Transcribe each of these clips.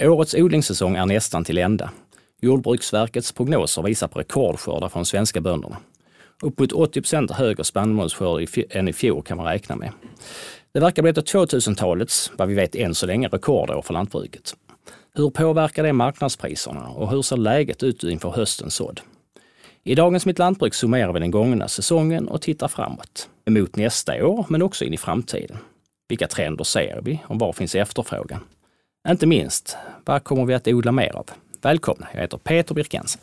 Årets odlingssäsong är nästan till ända. Jordbruksverkets prognoser visar på rekordskördar från svenska bönderna. Uppåt 80 procent högre spannmålsskörd än i fjol kan man räkna med. Det verkar bli ett av 2000-talets, vad vi vet än så länge, rekordår för lantbruket. Hur påverkar det marknadspriserna och hur ser läget ut inför höstens sådd? I dagens Mitt Lantbruk summerar vi den gångna säsongen och tittar framåt. Emot nästa år, men också in i framtiden. Vilka trender ser vi och var finns efterfrågan? Inte minst, vad kommer vi att odla mer av? Välkomna, jag heter Peter Birkensen.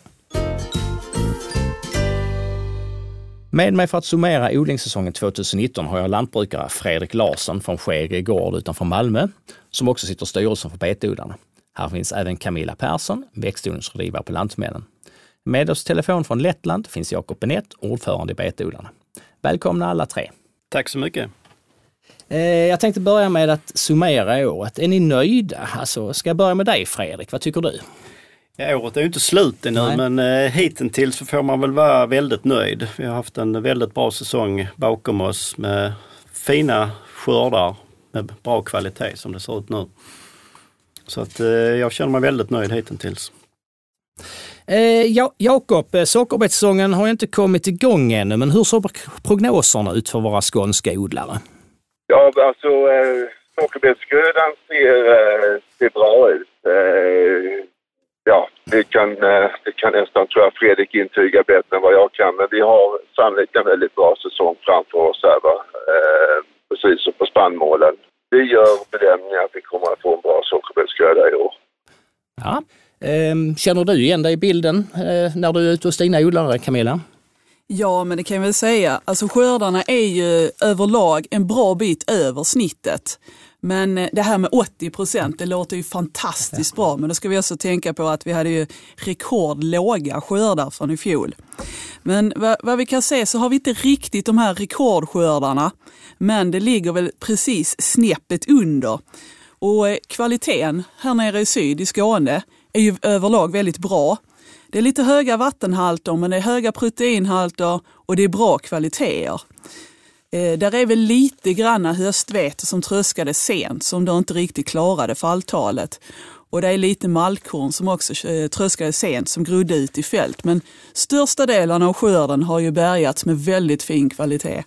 Med mig för att summera odlingssäsongen 2019 har jag lantbrukare Fredrik Larsson från Skege gård utanför Malmö, som också sitter i styrelsen för betodlarna. Här finns även Camilla Persson, växtodlingsrådgivare på Lantmännen. Med oss telefon från Lettland finns Jakob Benett, ordförande i betodlarna. Välkomna alla tre. Tack så mycket. Eh, jag tänkte börja med att summera året. Är ni nöjda? Alltså, ska jag börja med dig Fredrik, vad tycker du? Ja, året är ju inte slut ännu Nej. men eh, hittills så får man väl vara väldigt nöjd. Vi har haft en väldigt bra säsong bakom oss med fina skördar med bra kvalitet som det ser ut nu. Så att eh, jag känner mig väldigt nöjd hittills. Eh, ja, Jakob, eh, sockerbetssäsongen har inte kommit igång ännu, men hur ser prognoserna ut för våra skånska odlare? Ja, alltså eh, sockerbetsgrödan ser, eh, ser bra ut. Eh, ja, det kan, eh, det kan nästan, tror jag, Fredrik intyga bättre än vad jag kan. Men vi har sannolikt en väldigt bra säsong framför oss här, va? Eh, precis som på spannmålen. Vi gör bedömningen att vi kommer att få en bra sockerbetsgröda i år. Ja. Ehm, känner du igen dig i bilden eh, när du är ute hos dina odlare, Camilla? Ja, men det kan jag väl säga. Alltså skördarna är ju överlag en bra bit över snittet. Men eh, det här med 80 procent, det låter ju fantastiskt bra. Men då ska vi också tänka på att vi hade ju rekordlåga skördar från i fjol. Men vad, vad vi kan se så har vi inte riktigt de här rekordskördarna. Men det ligger väl precis snäppet under. Och eh, kvaliteten här nere i syd, i Skåne, är ju överlag väldigt bra. Det är lite höga vattenhalter, men det är höga proteinhalter och det är bra kvaliteter. Eh, där är väl lite granna höstvete som tröskade sent, som då inte riktigt klarade falltalet. Och det är lite malkorn som också eh, tröskade sent, som grodde ut i fält. Men största delen av skörden har ju bärgats med väldigt fin kvalitet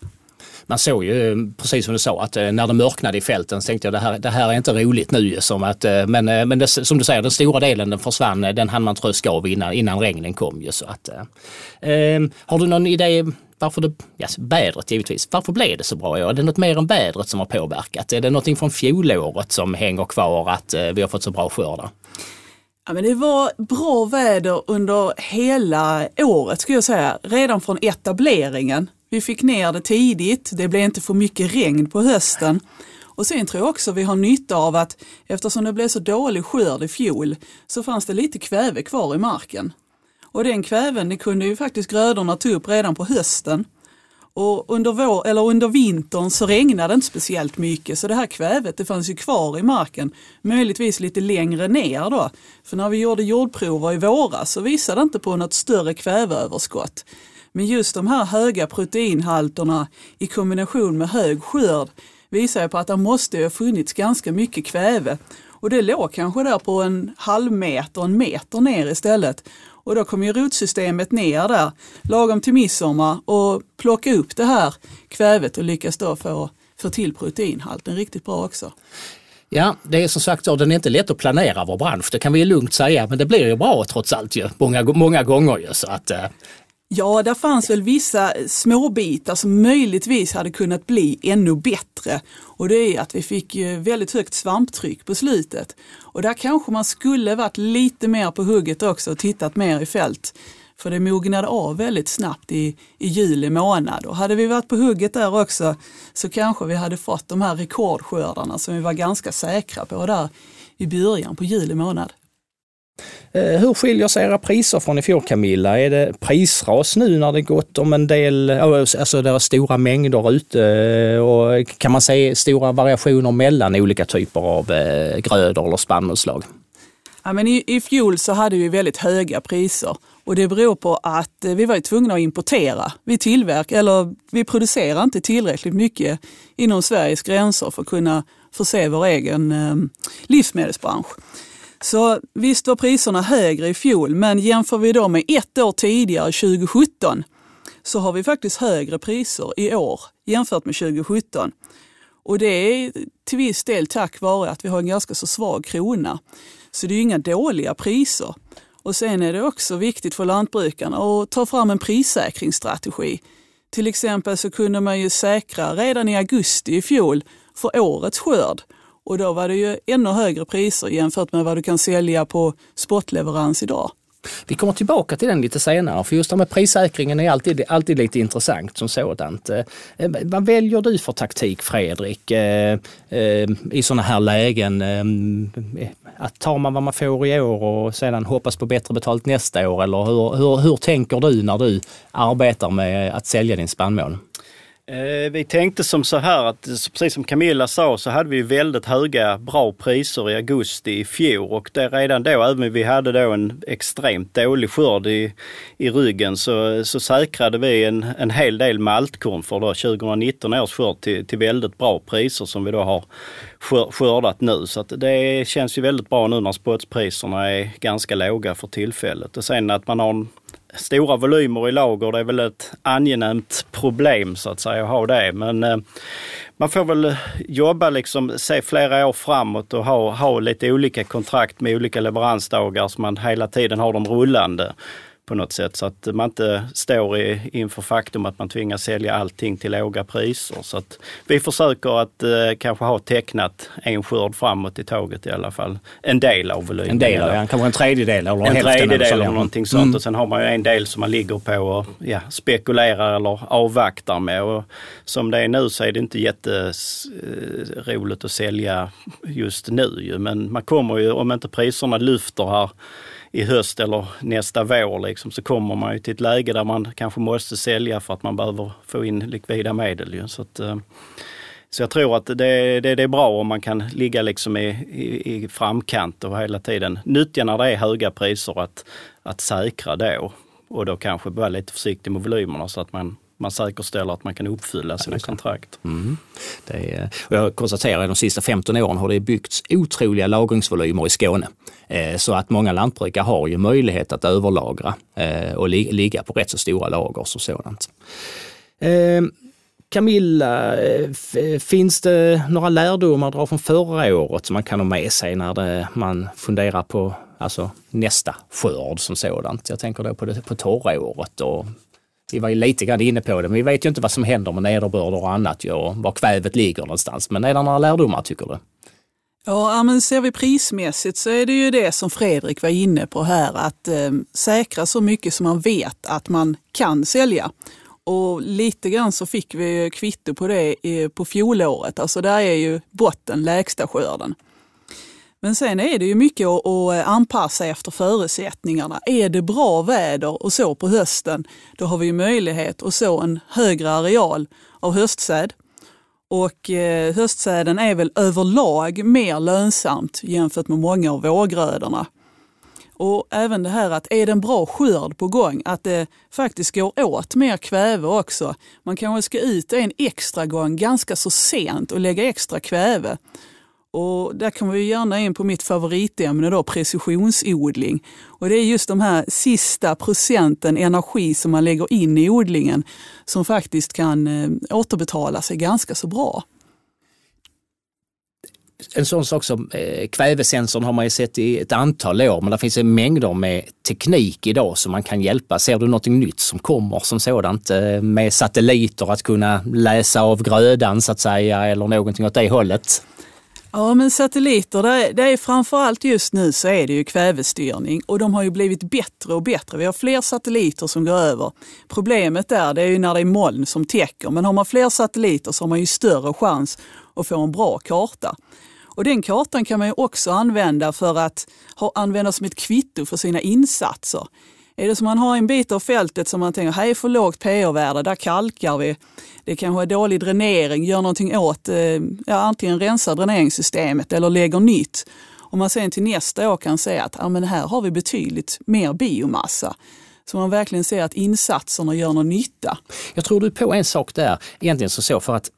man såg ju, eh, precis som du sa, att eh, när det mörknade i fälten så tänkte jag det här, det här är inte roligt nu. Som att, eh, men men det, som du säger, den stora delen den försvann, den hann man tröska av innan, innan regnen kom. Ju, så att, eh, har du någon idé varför det, yes, vädret givetvis, varför blev det så bra i år? Är det något mer än vädret som har påverkat? Är det någonting från fjolåret som hänger kvar att vi har fått så bra skördar? Ja, men det var bra väder under hela året skulle jag säga. Redan från etableringen vi fick ner det tidigt, det blev inte för mycket regn på hösten. Och sen tror jag också vi har nytta av att eftersom det blev så dålig skörd i fjol så fanns det lite kväve kvar i marken. Och den kväven det kunde ju faktiskt grödorna ta upp redan på hösten. Och under, vår, eller under vintern så regnade det inte speciellt mycket så det här kvävet det fanns ju kvar i marken. Möjligtvis lite längre ner då. För när vi gjorde jordprover i våras så visade det inte på något större kväveöverskott. Men just de här höga proteinhalterna i kombination med hög skörd visar ju på att det måste ha funnits ganska mycket kväve. Och det låg kanske där på en halv meter, en meter ner istället. Och då kom ju rotsystemet ner där lagom till midsommar och plocka upp det här kvävet och lyckas då få, få till proteinhalten riktigt bra också. Ja, det är som sagt så, den är inte lätt att planera vår bransch, det kan vi lugnt säga, men det blir ju bra trots allt ju, många, många gånger ju. Så att, eh, Ja, där fanns väl vissa småbitar som möjligtvis hade kunnat bli ännu bättre. Och det är att vi fick väldigt högt svamptryck på slutet. Och där kanske man skulle varit lite mer på hugget också och tittat mer i fält. För det mognade av väldigt snabbt i, i juli månad. Och hade vi varit på hugget där också så kanske vi hade fått de här rekordskördarna som vi var ganska säkra på där i början på juli månad. Eh, hur skiljer sig era priser från i fjol Camilla? Är det prisras nu när det gått om en del, eh, alltså det är stora mängder ute eh, och kan man se stora variationer mellan olika typer av grödor eller spannmålsslag? Ja, men i, I fjol så hade vi väldigt höga priser och det beror på att vi var tvungna att importera. Vi tillverkar, eller vi producerar inte tillräckligt mycket inom Sveriges gränser för att kunna förse vår egen eh, livsmedelsbransch. Så visst var priserna högre i fjol, men jämför vi då med ett år tidigare, 2017, så har vi faktiskt högre priser i år jämfört med 2017. Och det är till viss del tack vare att vi har en ganska så svag krona. Så det är inga dåliga priser. Och sen är det också viktigt för lantbrukarna att ta fram en prissäkringsstrategi. Till exempel så kunde man ju säkra redan i augusti i fjol för årets skörd. Och då var det ju ännu högre priser jämfört med vad du kan sälja på spotleverans idag. Vi kommer tillbaka till den lite senare, för just det med prissäkringen är alltid, alltid lite intressant som sådant. Eh, eh, vad väljer du för taktik Fredrik eh, i sådana här lägen? Att tar man vad man får i år och sedan hoppas på bättre betalt nästa år eller hur, hur, hur tänker du när du arbetar med att sälja din spannmål? Eh, vi tänkte som så här att precis som Camilla sa så hade vi väldigt höga bra priser i augusti i fjol och det redan då, även om vi hade då en extremt dålig skörd i, i ryggen så, så säkrade vi en, en hel del maltkorn för då 2019 års skörd till, till väldigt bra priser som vi då har skördat nu. Så att det känns ju väldigt bra nu när spotpriserna är ganska låga för tillfället. Och sen att man har en stora volymer i lager, det är väl ett angenämt problem så att säga att ha det. Men eh, man får väl jobba liksom, se flera år framåt och ha, ha lite olika kontrakt med olika leveransdagar så man hela tiden har dem rullande på något sätt så att man inte står i, inför faktum att man tvingas sälja allting till låga priser. Så att vi försöker att eh, kanske ha tecknat en skörd framåt i tåget i alla fall. En del av volymen. En del, ja, kanske en tredjedel eller en tredjedel eller, eller någonting sånt. Mm. Och sen har man ju en del som man ligger på och ja, spekulerar eller avvaktar med. Och som det är nu så är det inte jätteroligt att sälja just nu. Men man kommer ju, om inte priserna lyfter här i höst eller nästa vår liksom, så kommer man ju till ett läge där man kanske måste sälja för att man behöver få in likvida medel. Ju. Så, att, eh, så jag tror att det, det, det, är bra om man kan ligga liksom i, i, i framkant och hela tiden nyttja när det är höga priser att, att säkra då. Och då kanske vara lite försiktig med volymerna så att man man säkerställer att man kan uppfylla sina kontrakt. Mm. Är, och jag konstaterar att de sista 15 åren har det byggts otroliga lagringsvolymer i Skåne. Eh, så att många lantbrukare har ju möjlighet att överlagra eh, och ligga på rätt så stora lager som sådant. Eh, Camilla, finns det några lärdomar att dra från förra året som man kan ha med sig när det, man funderar på alltså, nästa skörd som sådant? Jag tänker då på, det, på torra året och vi var ju lite grann inne på det, men vi vet ju inte vad som händer med nederbörd och annat och var kvävet ligger någonstans. Men är det några lärdomar tycker du? Ja, men ser vi prismässigt så är det ju det som Fredrik var inne på här, att eh, säkra så mycket som man vet att man kan sälja. Och lite grann så fick vi kvitto på det eh, på fjolåret, alltså där är ju botten lägsta skörden. Men sen är det ju mycket att, eh, anpassa efter förutsättningarna. Är det bra väder och så på hösten, då har vi möjlighet att så en högre areal av höstsäd. Och eh, höstsäden är väl överlag mer lönsamt jämfört med många av vårgrödorna. Och även det här att är det en bra skörd på gång, att det faktiskt går åt mer kväve också. Man kanske ska ut en extra gång ganska så sent och lägga extra kväve. Och där kommer vi gärna in på mitt favoritämne då, precisionsodling. Och det är just de här sista procenten energi som man lägger in i odlingen som faktiskt kan eh, återbetala sig ganska så bra. En sån sak som eh, kvävesensorn har man ju sett i ett antal år, men det finns en mängder med teknik idag som man kan hjälpa. Ser du något nytt som kommer som sådant eh, med satelliter att kunna läsa av grödan så att säga eller någonting åt det hållet? Ja, men satelliter, det är, det är framförallt just nu så är det ju kvävestyrning och de har ju blivit bättre och bättre. Vi har fler satelliter som går över. Problemet där det är ju när det är moln som täcker, men har man fler satelliter så har man ju större chans att få en bra karta. Och den kartan kan man ju också använda för att ha, använda som ett kvitto för sina insatser. Är det som man har en bit av fältet som man tänker, här är för lågt pH-värde, där kalkar vi. Det kanske är dålig dränering, gör någonting åt, eh, ja, antingen rensar dräneringssystemet eller lägger nytt. Om man sen till nästa år kan säga att ja, men här har vi betydligt mer biomassa. Så man verkligen ser att insatserna gör någon nytta. Jag tror du är på en sak där, egentligen så, så för att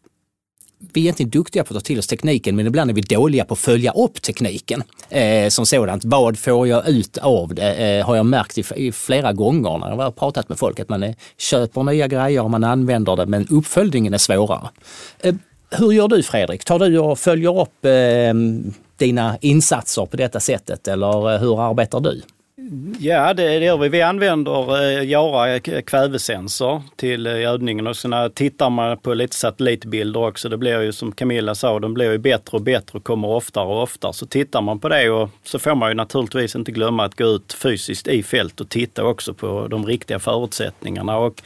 vi är egentligen duktiga på att ta till oss tekniken men ibland är vi dåliga på att följa upp tekniken eh, som sådant. Vad får jag ut av det? Eh, har jag märkt i, i, flera gånger när jag har pratat med folk att man är, köper nya grejer och man använder det men uppföljningen är svårare. Eh, hur gör du Fredrik? Tar du och följer upp eh, dina insatser på detta sättet eller eh, hur arbetar du? Ja, det, gör vi. Vi använder eh, Jara eh, kvävesensor till eh, gödningen och sen tittar man på lite satellitbilder också. Det blir ju som Camilla sa, de blir ju bättre och bättre och kommer oftare och oftare. Så tittar man på det och så får man ju naturligtvis inte glömma att gå ut fysiskt i fält och titta också på de riktiga förutsättningarna. Och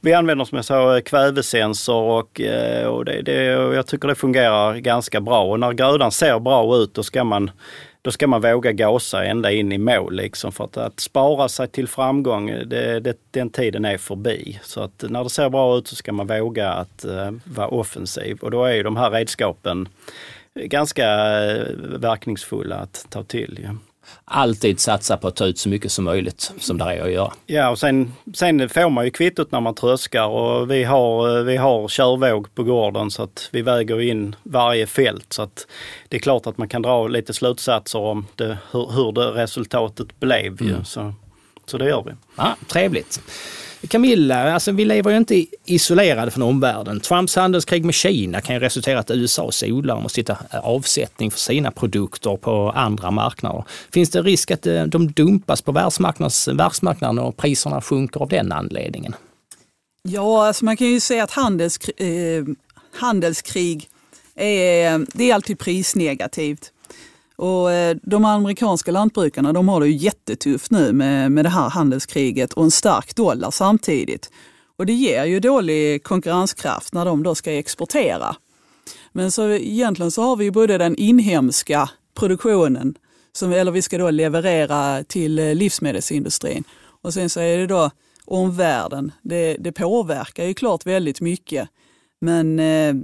vi använder som jag sa eh, kvävesensor och, och det, det, jag tycker det fungerar ganska bra. Och när grödan ser bra ut då ska man då ska man våga gasa ända in i mål liksom. För att, att spara sig till framgång, det, det, den tiden är förbi. Så att när det ser bra ut så ska man våga att uh, vara offensiv och då är ju de här redskapen ganska uh, verkningsfulla att ta till. Ja alltid satsa på att ta ut så mycket som möjligt som det är att göra. Ja, och sen, sen får man ju kvittot när man tröskar och vi har, vi har körvåg på gården så att vi väger in varje fält. Så att det är klart att man kan dra lite slutsatser om det, hur, hur det resultatet blev. Mm. Så, så det gör vi. Ja, trevligt. Camilla, alltså vi lever ju inte isolerade från omvärlden. Trumps handelskrig med Kina kan ju resultera i att USAs odlare måste hitta eh, avsättning för sina produkter på andra marknader. Finns det risk att eh, de dumpas på världsmarknaden och priserna sjunker av den anledningen? Ja, alltså man kan ju säga att handelskrig, eh, handelskrig är, det är alltid prisnegativt. Och eh, de amerikanska lantbrukarna de har det ju jättetufft nu med, med det här handelskriget och en stark dollar samtidigt. Och det ger ju dålig konkurrenskraft när de då ska exportera. Men så egentligen så har vi ju både den inhemska produktionen, som, eller vi ska då leverera till eh, livsmedelsindustrin. Och sen så är det då omvärlden. Det, det påverkar ju klart väldigt mycket. Men eh,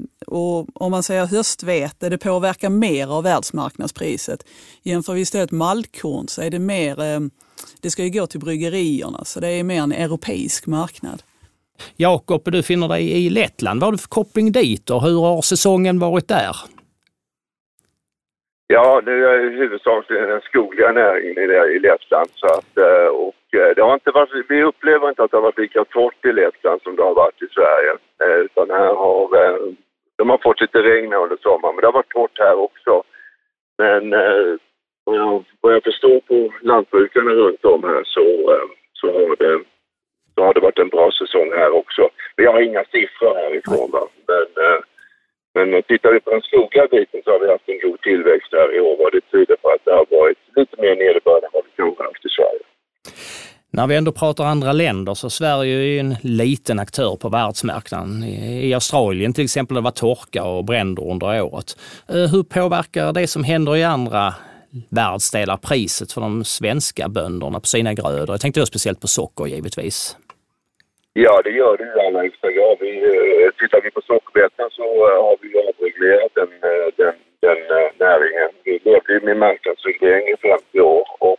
om man säger höstvete, det påverkar mer av världsmarknadspriset. Jämför vi istället maltkorn så är det mer, eh, det ska ju gå till bryggerierna, så det är mer en europeisk marknad. Jakob, du finner dig i Lettland. Vad har du för koppling dit och hur har säsongen varit där? Ja, det är huvudsakligen den skogliga näringen i, Lettland. Så att, eh, och eh, det har inte varit, vi upplever inte att det har varit lika torrt i Lettland som det har varit i Sverige. Eh, utan här har, de har fått lite regn under sommaren, men det har varit torrt här också. Men vad jag, vad jag förstår på lantbrukarna runt om här så, så, har det, så har det varit en bra säsong här också. Vi har inga siffror härifrån va? men men eh, tittar vi på den skogliga biten så har vi haft en god tillväxt här i år och det tyder på att det har varit lite mer nederbörd än vad vi kanske haft i Sverige. När vi ändå pratar andra länder så Sverige är ju en liten aktör på världsmarknaden. I Australien till exempel det var torka och bränder under året. Eh, hur påverkar det som händer i andra världsdelar priset för de svenska bönderna på sina grödor? Jag tänkte då speciellt på socker givetvis. Ja, det gör det i allra högsta grad. Vi, eh, tittar vi på sockerbetan så eh, har vi avreglerat den, eh, den, den näringen. Vi levde med marknadsreglering i 50 år och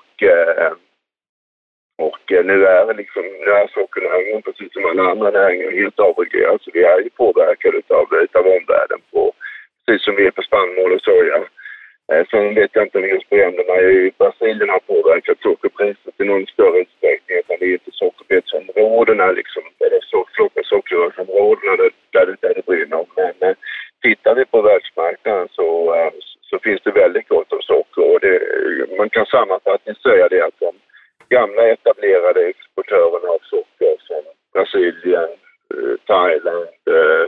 och nu är, liksom, nu är sockernäringen precis som alla andra näringar helt avreglerad så vi är ju påverkade utav, utav omvärlden på, precis som vi är på spannmål och soja. Sen vet jag inte om just bränderna i Brasilien har påverkat sockerpriset i någon större utsträckning utan det är inte sockerbetsområdena liksom, eller sockerrörsområdena där, där, där det brinner. Men eh, tittar vi på världsmarknaden så, eh, så finns det väldigt gott om socker och det, man kan sammanfattningsvis säga det att de gamla etablerade exportörerna av socker som Brasilien, eh, Thailand, eh,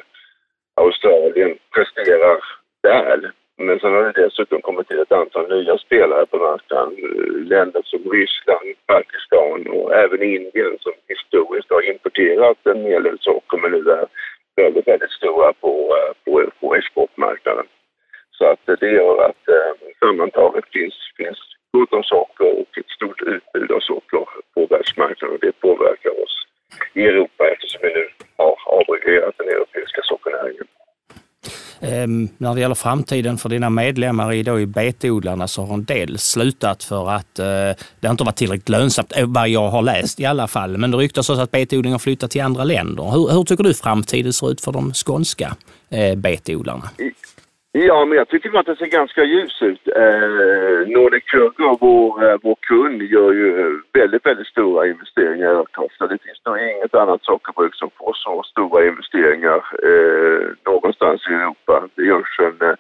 Australien presterar väl. Men sen har det dessutom kommit till ett antal nya spelare på marknaden. Eh, länder som Ryssland, Pakistan och även Indien som historiskt har importerat en hel del socker men nu är väldigt, väldigt stora på, på, på exportmarknaden. Så att det gör att eh, sammantaget finns, finns gott om socker och ett stort utbud av socker på världsmarknaden. Det påverkar oss i Europa eftersom vi nu har avreglerat den europeiska sockernäringen. Eh, när det gäller framtiden för dina medlemmar i, då, i betodlarna så har en del slutat för att eh, det inte varit tillräckligt lönsamt, eh, vad jag har läst i alla fall. Men det ryktas också att betodling har flyttat till andra länder. Hur, hur tycker du framtiden ser ut för de skånska eh, betodlarna? Ja, men jag tycker att det ser ganska ljus ut. Eh, Nordic Sugar, vår, eh, vår kund, gör ju eh, väldigt, väldigt stora investeringar i Örtofta. Det finns nog inget annat sockerbruk som får så stora investeringar eh, någonstans i Europa. Det görs en eh,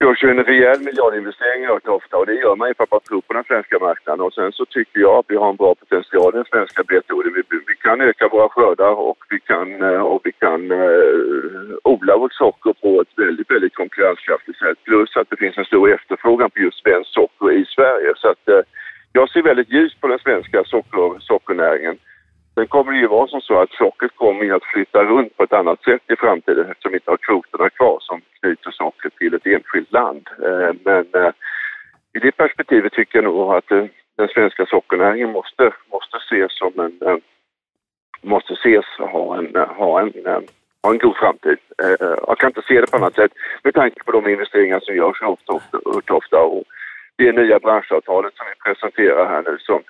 görs ju en rejäl miljardinvestering i ofta och det gör man ju för att man tror på den svenska marknaden. Och sen så tycker jag att vi har en bra potential i den svenska betodlingen. Vi, vi kan öka våra skördar och vi kan, eh, och vi kan eh, odla vårt socker på ett väldigt, väldigt konkurrenskraftigt sätt. Plus att det finns en stor efterfrågan på just svenskt socker i Sverige. Så att eh, jag ser väldigt ljus på den svenska socker, sockernäringen. Sen kommer det ju vara som så att sockret kommer att flytta runt på ett annat sätt i framtiden eftersom vi inte har kvoterna kvar som knyter saker till ett enskilt land. Eh, men eh, i det perspektivet tycker jag nog att eh, den svenska sockernäringen måste, måste ses som en måste ses ha en, ha en, ha en god framtid. Jag kan inte se det på annat sätt med tanke på de investeringar som görs ofta, ofta, ofta och det nya branschavtalet som vi presenterar här nu som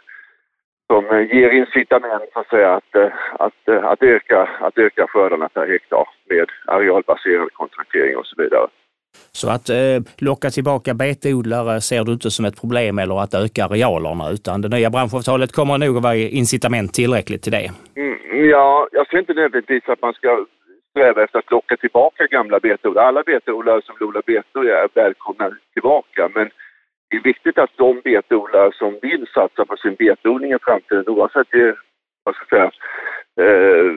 som ger incitament så att, säga, att, eh, att, eh, att, öka, att öka skördarna per hektar med arealbaserad kontraktering och så vidare. Så att eh, locka tillbaka betodlare ser du inte som ett problem eller att öka arealerna utan det nya branschavtalet kommer nog att vara incitament tillräckligt till det? Mm, ja, jag ser inte nödvändigtvis att man ska sträva efter att locka tillbaka gamla betodlare. Alla betodlare som odlar betor är välkomna tillbaka men det är viktigt att de betodlare som vill satsa på sin betodling i framtiden oavsett det, vad ska jag säga, eh,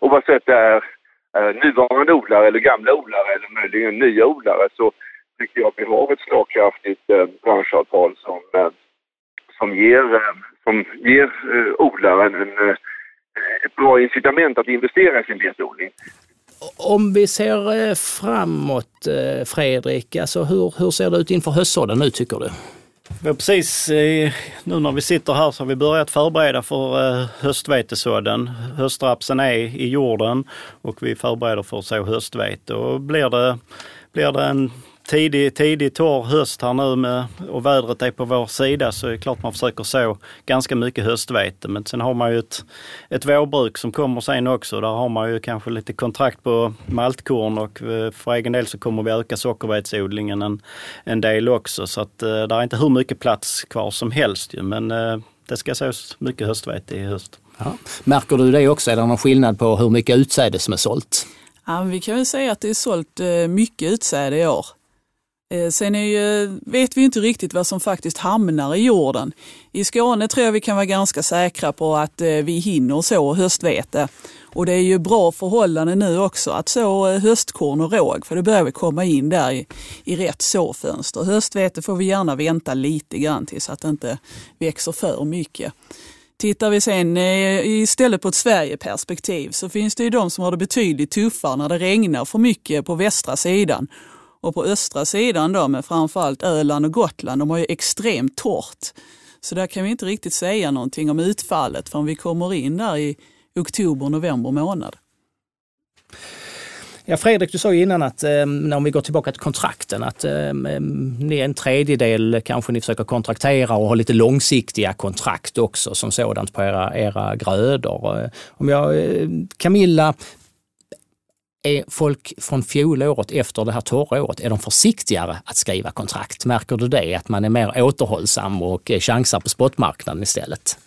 oavsett det är eh, nuvarande odlare eller gamla odlare eller möjligen nya odlare så tycker jag att vi har ett slagkraftigt eh, branschavtal som, eh, som ger, eh, som ger eh, odlaren en, eh, ett bra incitament att investera i sin betodling. Om vi ser eh, framåt, eh, Fredrik, alltså hur, hur ser det ut inför höstsådden nu tycker du? Ja, precis, nu när vi sitter här så har vi börjat förbereda för eh, höstvetesådden. Höstrapsen är i jorden och vi förbereder för att så höstvete. Och blir det, blir det en tidig, tidig torr höst här nu med, och vädret är på vår sida så är det klart man försöker så ganska mycket höstvete. Men sen har man ju ett, ett vårbruk som kommer sen också. Där har man ju kanske lite kontrakt på maltkorn och eh, för egen del så kommer vi öka sockervetsodlingen en, en del också. Så att eh, det är inte hur mycket plats kvar som helst ju, men eh, det ska sås mycket höstvete i höst. Ja. Märker du det också? Är det någon skillnad på hur mycket utsäde som är sålt? Ja, vi kan väl säga att det är sålt mycket utsäde i år. Eh, sen ju, eh, vet vi inte riktigt vad som faktiskt hamnar i jorden. I Skåne tror jag vi kan vara ganska säkra på att eh, vi hinner så höstvete. Och det är ju bra förhållanden nu också att så höstkorn och råg, för det börjar vi komma in där i, i rätt såfönster. Höstvete får vi gärna vänta lite grann till så att det inte växer för mycket. Tittar vi sen istället på ett Sverigeperspektiv så finns det ju de som har det betydligt tuffare när det regnar för mycket på västra sidan och på östra sidan då med framförallt Öland och Gotland, de har ju extremt torrt. Så där kan vi inte riktigt säga någonting om utfallet förrän vi kommer in där i oktober, november månad. Ja, Fredrik, du sa ju innan att eh, om vi går tillbaka till kontrakten, att eh, eh, ni är en tredjedel kanske ni försöker kontraktera och ha lite långsiktiga kontrakt också som sådant på era, era grödor. Eh, om jag, eh, Camilla, är folk från fjolåret efter det här torra året, är de försiktigare att skriva kontrakt? Märker du det? Att man är mer återhållsam och eh, chansar på spotmarknaden istället?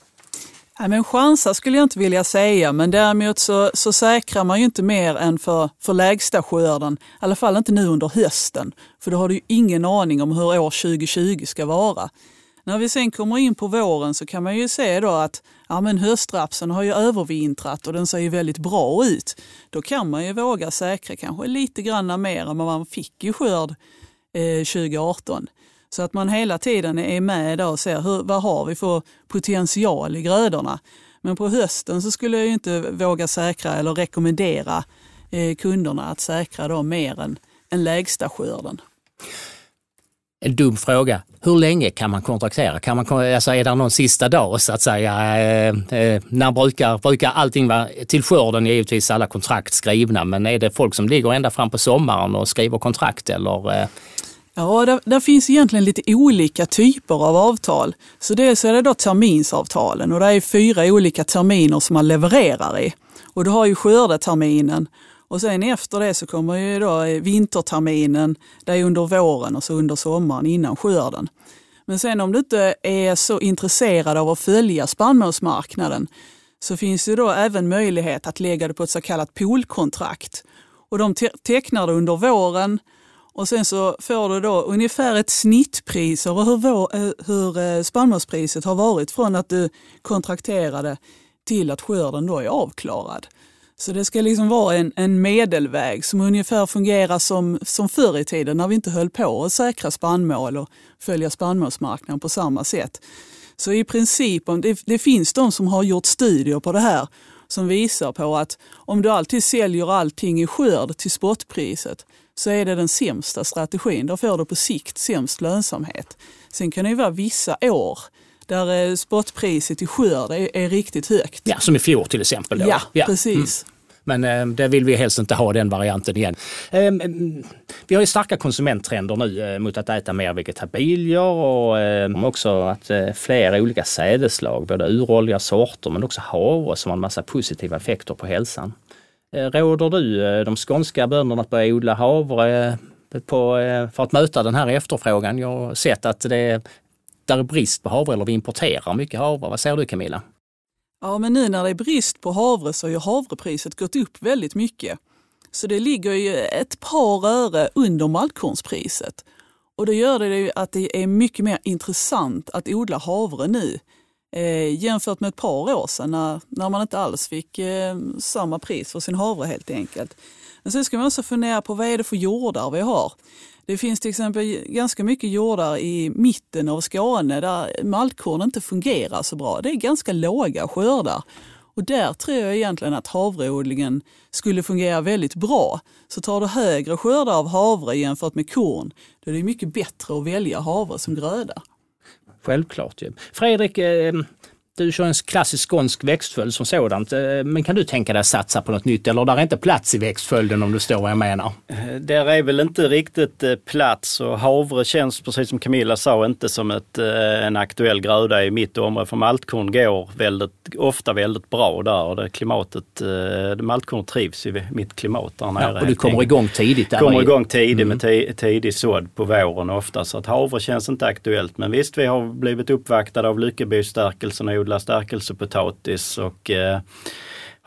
Ja, men chansar skulle jag inte vilja säga, men däremot så, så säkrar man ju inte mer än för, för lägsta skörden. I alla fall inte nu under hösten, för då har du ju ingen aning om hur år 2020 ska vara. När vi sen kommer in på våren så kan man ju se då att ja, men höstrapsen har ju övervintrat och den ser ju väldigt bra ut. Då kan man ju våga säkra kanske lite grann mer än vad man fick i skörd eh, 2018. Så att man hela tiden är med och ser hur, vad har vi för potential i grödorna. Men på hösten så skulle jag inte våga säkra eller rekommendera eh, kunderna att säkra då mer än, än lägsta skörden. En dum fråga. Hur länge kan man kontraktera? Kan man, alltså är det någon sista dag så att säga? Eh, eh, när brukar, brukar allting vara, till skörden är givetvis alla kontrakt skrivna, men är det folk som ligger ända fram på sommaren och skriver kontrakt eller? Eh? Ja, där, där, finns egentligen lite olika typer av avtal. Så dels är det då terminsavtalen och det är fyra olika terminer som man levererar i. Och du har ju skördeterminen och sen efter det så kommer ju då vinterterminen, det är under våren och så under sommaren innan skörden. Men sen om du inte är så intresserad av att följa spannmålsmarknaden så finns det då även möjlighet att lägga det på ett så kallat poolkontrakt. Och de te tecknar det under våren och sen så får du då ungefär ett snittpris över hur, vår, eh, hur eh, spannmålspriset har varit från att du kontrakterade till att skörden då är avklarad. Så det ska liksom vara en, en medelväg som ungefär fungerar som, som förr i tiden när vi inte höll på att säkra spannmål och följa spannmålsmarknaden på samma sätt. Så i princip, det, det finns de som har gjort studier på det här som visar på att om du alltid säljer allting i skörd till spotpriset så är det den sämsta strategin. Då får du på sikt sämst lönsamhet. Sen kan det ju vara vissa år där eh, spotpriset i skörd är, är, riktigt högt. Ja, som i fjol till exempel. Då. Ja, ja, precis. Mm. Men eh, det vill vi helst inte ha den varianten igen. Eh, mm, vi har ju starka konsumenttrender nu eh, mot att äta mer vegetabilier och eh, också att eh, fler olika sädeslag, både uråldriga sorter men också havre som har en massa positiva effekter på hälsan. Eh, råder du de skånska bönderna att börja odla havre på, för att möta den här efterfrågan? Jag har sett att det där är brist på havre eller vi importerar mycket havre. Vad säger du Camilla? Ja, men nu när det är brist på havre så har ju havrepriset gått upp väldigt mycket. Så det ligger ju ett par öre under maltkornspriset. Och då gör det ju att det är mycket mer intressant att odla havre nu eh, jämfört med ett par år sedan när, när man inte alls fick eh, samma pris för sin havre helt enkelt. Men sen ska man också fundera på vad är det för jordar vi har. Det finns till exempel ganska mycket jordar i mitten av Skåne där maltkorn inte fungerar så bra. Det är ganska låga skördar. Och där tror jag egentligen att havreodlingen skulle fungera väldigt bra. Så tar du högre skördar av havre jämfört med korn, då är det mycket bättre att välja havre som gröda. Självklart ju. Fredrik, eh, du kör en klassisk skånsk växtföljd som sådant. Eh, men kan du tänka dig att satsa på något nytt eller där är inte plats i växtföljden om du står vad jag menar? Eh, där är väl inte riktigt eh, plats och havre känns precis som Camilla sa inte som ett, en aktuell gröda i mitt område. För maltkorn går väldigt, ofta väldigt bra där och det klimatet, maltkorn trivs i mitt klimat där nere. Ja, och du kommer igång tidigt? Där kommer igång tidigt mm. med tidig sådd på våren ofta så att havre känns inte aktuellt. Men visst vi har blivit uppvaktade av Lyckebystärkelsen och odla stärkelsepotatis och eh,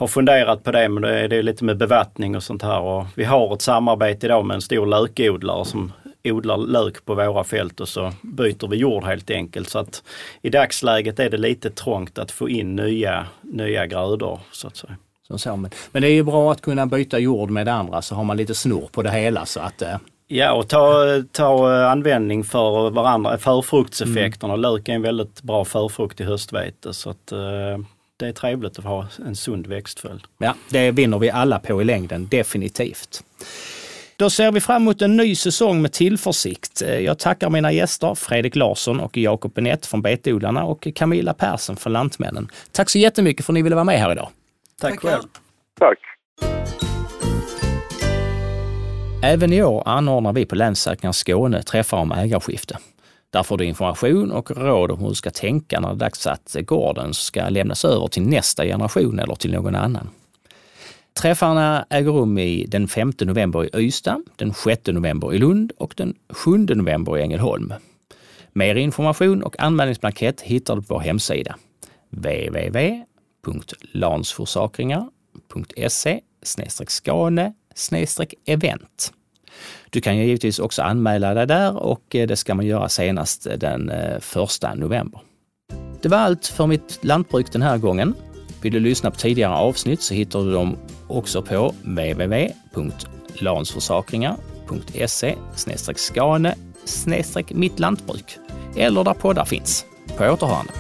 har funderat på det, men det är, det är lite med bevattning och sånt här. Och vi har ett samarbete idag med en stor lökodlare som odlar lök på våra fält och så byter vi jord helt enkelt. Så att i dagsläget är det lite trångt att få in nya, nya grödor så att säga. Så, så, men, men det är ju bra att kunna byta jord med det andra så har man lite snurr på det hela så att eh, Ja och ta, ta användning för varandra, förfruktseffekterna. Mm. Lök är en väldigt bra förfrukt i höstvete så att uh, det är trevligt att ha en sund växtföljd. Ja, det vinner vi alla på i längden, definitivt. Då ser vi fram emot en ny säsong med tillförsikt. Jag tackar mina gäster Fredrik Larsson och Jakob Benett från Betodlarna och Camilla Persson från Lantmännen. Tack så jättemycket för att ni ville vara med här idag. Tack själv. Tack. Även i år anordnar vi på Länssäkringar Skåne träffar om ägarskifte. Där får du information och råd om hur du ska tänka när det är dags att gården ska lämnas över till nästa generation eller till någon annan. Träffarna äger rum i den 5 november i Ystad, den 6 november i Lund och den 7 november i Ängelholm. Mer information och anmälningsblankett hittar du på vår hemsida www.lansforsakringar.se skane event. Du kan ju givetvis också anmäla dig där och eh, det ska man göra senast eh, den eh, 1 november. Det var allt för mitt lantbruk den här gången. Vill du lyssna på tidigare avsnitt så hittar du dem också på www.lansforsakringar.se skane mitt lantbruk eller där poddar finns. På återhörande.